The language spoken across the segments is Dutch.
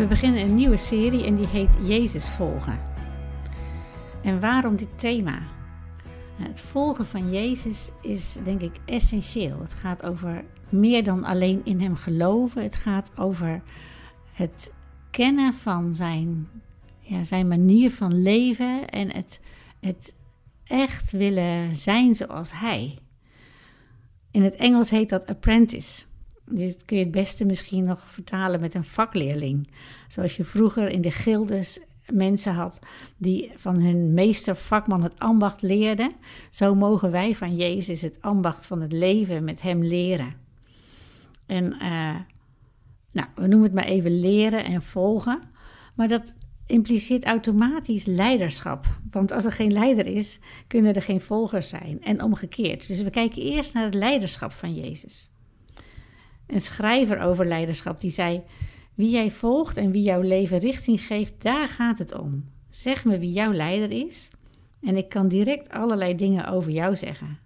We beginnen een nieuwe serie en die heet Jezus volgen. En waarom dit thema? Het volgen van Jezus is denk ik essentieel. Het gaat over meer dan alleen in Hem geloven. Het gaat over het kennen van Zijn, ja, zijn manier van leven en het, het echt willen zijn zoals Hij. In het Engels heet dat apprentice. Dus kun je het beste misschien nog vertalen met een vakleerling. Zoals je vroeger in de gildes mensen had die van hun meester vakman het ambacht leerden. Zo mogen wij van Jezus het ambacht van het leven met hem leren. En uh, nou, we noemen het maar even leren en volgen. Maar dat impliceert automatisch leiderschap. Want als er geen leider is, kunnen er geen volgers zijn. En omgekeerd. Dus we kijken eerst naar het leiderschap van Jezus een schrijver over leiderschap die zei: Wie jij volgt en wie jouw leven richting geeft, daar gaat het om. Zeg me wie jouw leider is en ik kan direct allerlei dingen over jou zeggen.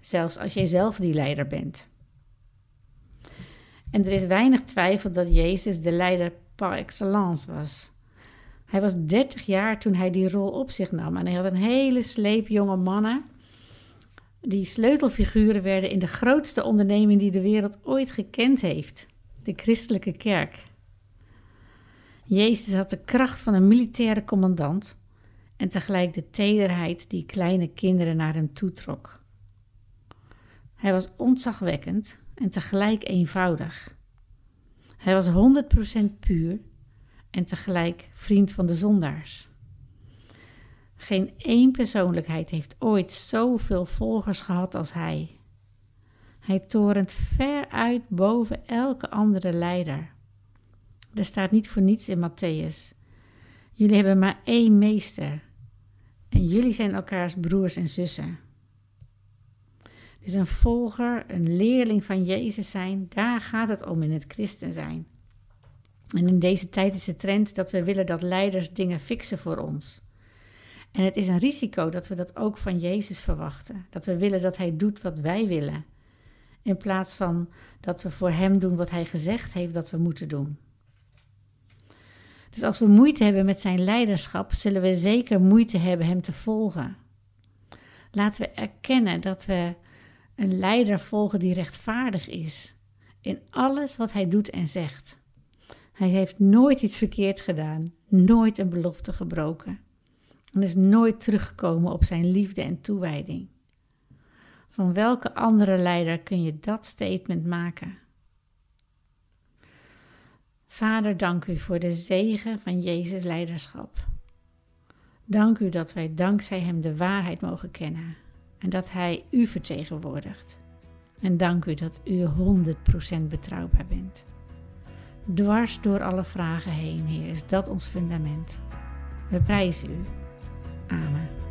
Zelfs als jij zelf die leider bent. En er is weinig twijfel dat Jezus de leider par excellence was. Hij was 30 jaar toen hij die rol op zich nam en hij had een hele sleep jonge mannen die sleutelfiguren werden in de grootste onderneming die de wereld ooit gekend heeft: de christelijke kerk. Jezus had de kracht van een militaire commandant en tegelijk de tederheid die kleine kinderen naar hem toetrok. Hij was ontzagwekkend en tegelijk eenvoudig. Hij was 100% puur en tegelijk vriend van de zondaars. Geen één persoonlijkheid heeft ooit zoveel volgers gehad als hij. Hij torent ver uit boven elke andere leider. Er staat niet voor niets in Matthäus. Jullie hebben maar één meester. En jullie zijn elkaars broers en zussen. Dus een volger, een leerling van Jezus zijn, daar gaat het om in het christen zijn. En in deze tijd is de trend dat we willen dat leiders dingen fixen voor ons. En het is een risico dat we dat ook van Jezus verwachten. Dat we willen dat Hij doet wat wij willen. In plaats van dat we voor Hem doen wat Hij gezegd heeft dat we moeten doen. Dus als we moeite hebben met Zijn leiderschap, zullen we zeker moeite hebben Hem te volgen. Laten we erkennen dat we een leider volgen die rechtvaardig is in alles wat Hij doet en zegt. Hij heeft nooit iets verkeerd gedaan, nooit een belofte gebroken en is nooit teruggekomen op zijn liefde en toewijding. Van welke andere leider kun je dat statement maken? Vader, dank u voor de zegen van Jezus' leiderschap. Dank u dat wij dankzij Hem de waarheid mogen kennen en dat Hij u vertegenwoordigt. En dank u dat u 100% betrouwbaar bent. Dwars door alle vragen heen, Heer, is dat ons fundament. We prijzen u. Amen.